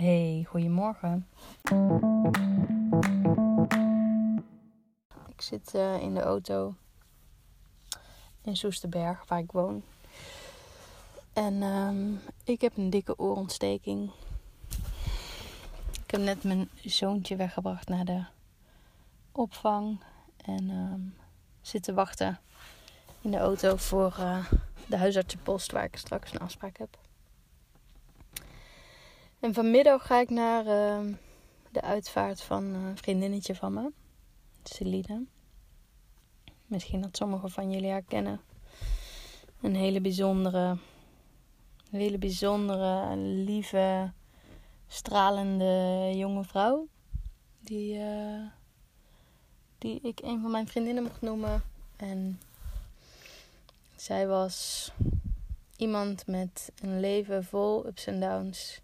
Hey, goedemorgen. Ik zit uh, in de auto in Soesterberg, waar ik woon. En um, ik heb een dikke oorontsteking. Ik heb net mijn zoontje weggebracht naar de opvang. En um, zit te wachten in de auto voor uh, de huisartsenpost waar ik straks een afspraak heb. En vanmiddag ga ik naar uh, de uitvaart van een vriendinnetje van me, Celine. Misschien dat sommigen van jullie haar kennen. Een hele bijzondere, hele bijzondere, lieve, stralende jonge vrouw. Die, uh, die ik een van mijn vriendinnen mocht noemen. En zij was iemand met een leven vol ups en downs.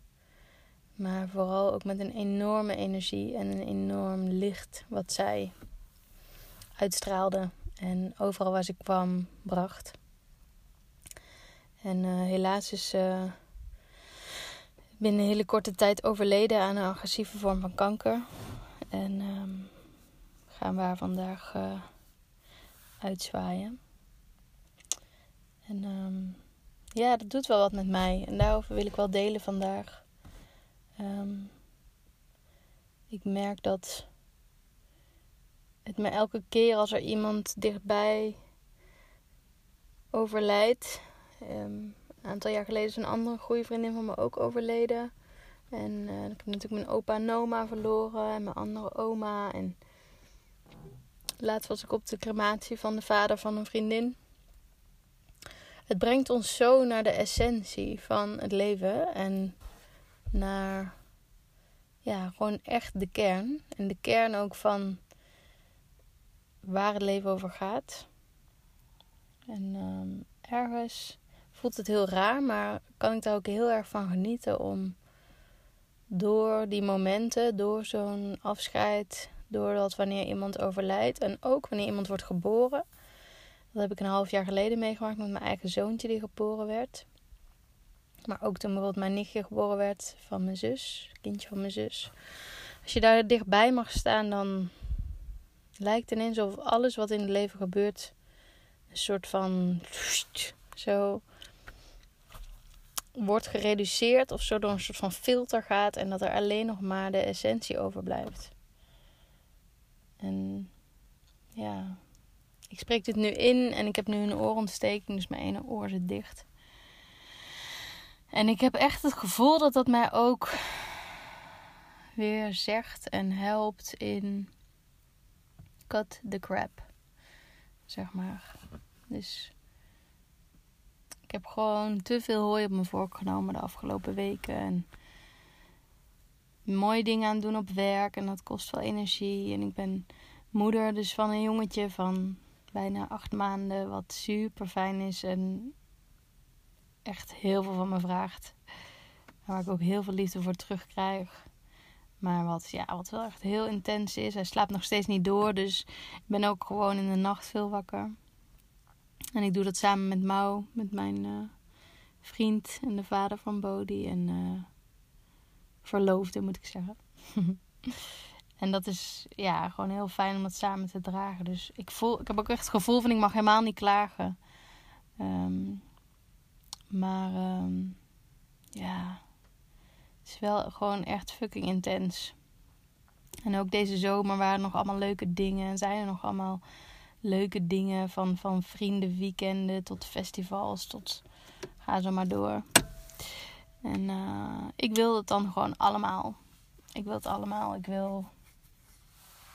Maar vooral ook met een enorme energie en een enorm licht wat zij uitstraalde. En overal waar ze kwam, bracht. En uh, helaas is ze uh, binnen een hele korte tijd overleden aan een agressieve vorm van kanker. En um, gaan we haar vandaag uh, uitzwaaien. En um, ja, dat doet wel wat met mij. En daarover wil ik wel delen vandaag. Um, ik merk dat het me elke keer als er iemand dichtbij overlijdt. Um, een aantal jaar geleden is een andere goede vriendin van me ook overleden. En uh, ik heb natuurlijk mijn opa Noma verloren en mijn andere oma. En laatst was ik op de crematie van de vader van een vriendin. Het brengt ons zo naar de essentie van het leven en naar ja, gewoon echt de kern. En de kern ook van waar het leven over gaat. En um, ergens voelt het heel raar, maar kan ik daar ook heel erg van genieten om door die momenten, door zo'n afscheid, doordat wanneer iemand overlijdt en ook wanneer iemand wordt geboren. Dat heb ik een half jaar geleden meegemaakt met mijn eigen zoontje die geboren werd. Maar ook toen bijvoorbeeld mijn nichtje geboren werd van mijn zus, kindje van mijn zus. Als je daar dichtbij mag staan, dan lijkt ineens alsof alles wat in het leven gebeurt een soort van zo wordt gereduceerd of zo door een soort van filter gaat en dat er alleen nog maar de essentie overblijft. En ja, ik spreek dit nu in en ik heb nu een oorontsteking, dus mijn ene oor zit dicht. En ik heb echt het gevoel dat dat mij ook weer zegt en helpt in cut the crap. Zeg maar. Dus ik heb gewoon te veel hooi op mijn vork genomen de afgelopen weken. En mooie dingen aan doen op werk. En dat kost veel energie. En ik ben moeder dus van een jongetje van bijna acht maanden. Wat super fijn is. En echt heel veel van me vraagt. Waar ik ook heel veel liefde voor terugkrijg. Maar wat, ja, wat wel echt heel intens is. Hij slaapt nog steeds niet door. Dus ik ben ook gewoon in de nacht veel wakker. En ik doe dat samen met Mau, met mijn uh, vriend en de vader van Bodhi. En uh, verloofde, moet ik zeggen. en dat is ja, gewoon heel fijn om dat samen te dragen. Dus ik, voel, ik heb ook echt het gevoel van ik mag helemaal niet klagen. Um, maar um, ja, het is wel gewoon echt fucking intens. En ook deze zomer waren nog allemaal leuke dingen. En zijn er nog allemaal leuke dingen. Van, van vrienden, weekenden tot festivals. Tot ga zo maar door. En uh, ik wil het dan gewoon allemaal. Ik wil het allemaal. Ik wil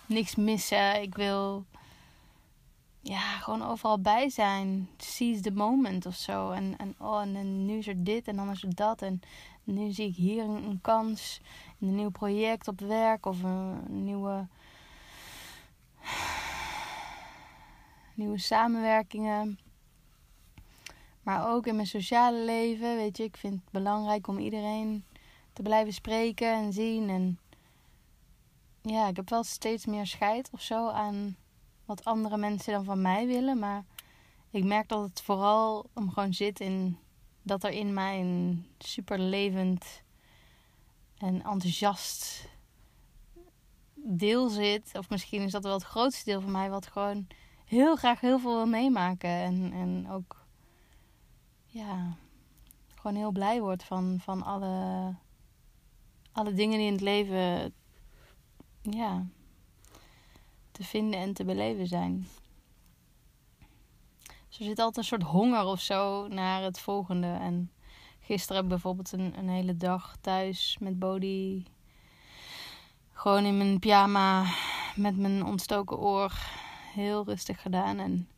niks missen. Ik wil ja, gewoon overal bij zijn. Seize the moment of zo. En, en, oh, en, nu is er dit en dan is er dat. En nu zie ik hier een, een kans. een nieuw project op werk of een, nieuwe, nieuwe samenwerkingen. Maar ook in mijn sociale leven. Weet je, ik vind het belangrijk om iedereen te blijven spreken en zien. En ja, ik heb wel steeds meer scheid of zo aan wat andere mensen dan van mij willen. Maar ik merk dat het vooral om gewoon zit in dat er in mij een super levend en enthousiast deel zit. Of misschien is dat wel het grootste deel van mij, wat gewoon heel graag heel veel wil meemaken. En, en ook ja, gewoon heel blij wordt van, van alle, alle dingen die in het leven ja, te vinden en te beleven zijn. Dus er zit altijd een soort honger of zo naar het volgende. En gisteren heb ik bijvoorbeeld een, hele dag thuis met Bodhi. Gewoon in mijn pyjama met mijn ontstoken oor. Heel rustig gedaan. En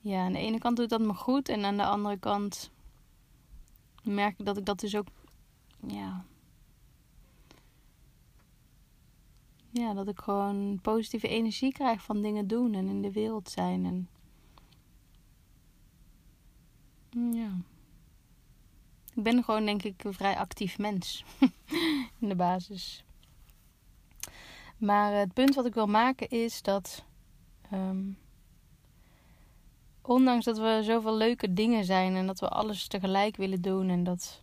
ja, aan de ene kant doet dat me goed. En aan de andere kant merk ik dat ik dat dus ook. Ja. Ja, dat ik gewoon positieve energie krijg van dingen doen en in de wereld zijn. En ja. Ik ben gewoon denk ik een vrij actief mens. in de basis. Maar het punt wat ik wil maken is dat. Ehm, ondanks dat we zoveel leuke dingen zijn en dat we alles tegelijk willen doen en dat.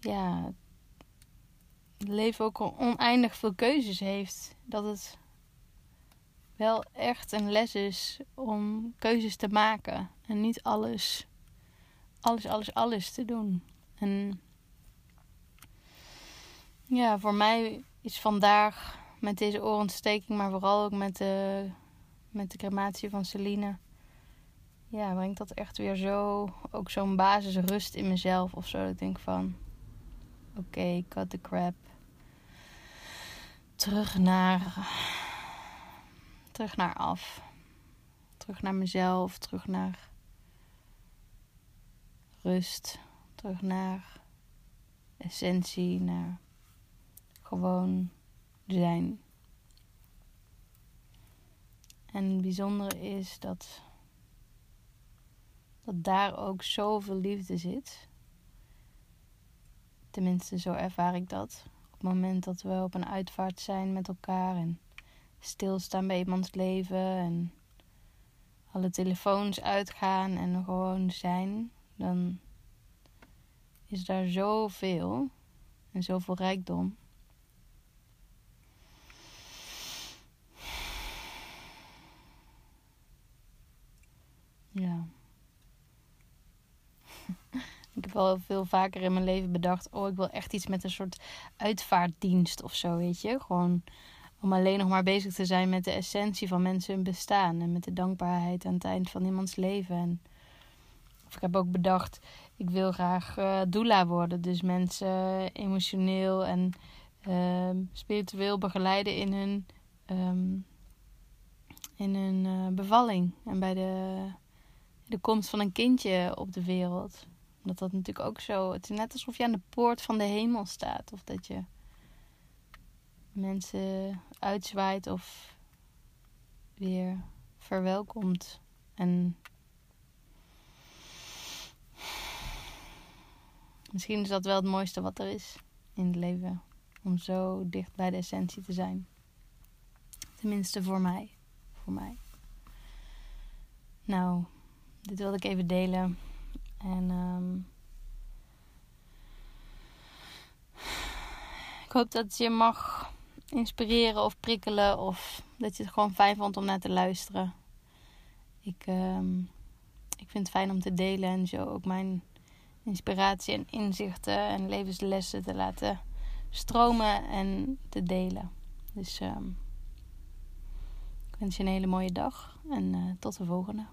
Ja. Het leven ook oneindig veel keuzes heeft. Dat het wel echt een les is om keuzes te maken. En niet alles alles, alles, alles te doen. En ja, voor mij is vandaag met deze oorontsteking, maar vooral ook met de, met de crematie van Celine. Ja, brengt dat echt weer zo, ook zo'n basisrust in mezelf of zo. Dat ik denk van, oké, okay, cut the crap. Terug naar, terug naar af. Terug naar mezelf, terug naar rust, terug naar essentie, naar gewoon zijn. En het bijzondere is dat, dat daar ook zoveel liefde zit. Tenminste, zo ervaar ik dat. Moment dat we op een uitvaart zijn met elkaar en stilstaan bij iemands leven en alle telefoons uitgaan en gewoon zijn, dan is daar zoveel en zoveel rijkdom. Ja. ik heb wel veel vaker in mijn leven bedacht: oh, ik wil echt iets met een soort uitvaartdienst of zo, weet je? Gewoon om alleen nog maar bezig te zijn met de essentie van mensen hun bestaan en met de dankbaarheid aan het eind van iemands leven. En of ik heb ook bedacht, ik wil graag uh, doula worden. Dus mensen emotioneel en uh, spiritueel begeleiden in hun, um, in hun uh, bevalling. En bij de, de komst van een kindje op de wereld. Omdat dat natuurlijk ook zo... Het is net alsof je aan de poort van de hemel staat. Of dat je mensen uitzwaait of weer verwelkomt. En Misschien is dat wel het mooiste wat er is in het leven. Om zo dicht bij de essentie te zijn. Tenminste voor mij. Voor mij. Nou, dit wilde ik even delen. En um, ik hoop dat je mag inspireren of prikkelen. Of dat je het gewoon fijn vond om naar te luisteren. Ik, um, ik vind het fijn om te delen en zo ook mijn inspiratie en inzichten en levenslessen te laten stromen en te delen. Dus um, ik wens je een hele mooie dag en uh, tot de volgende.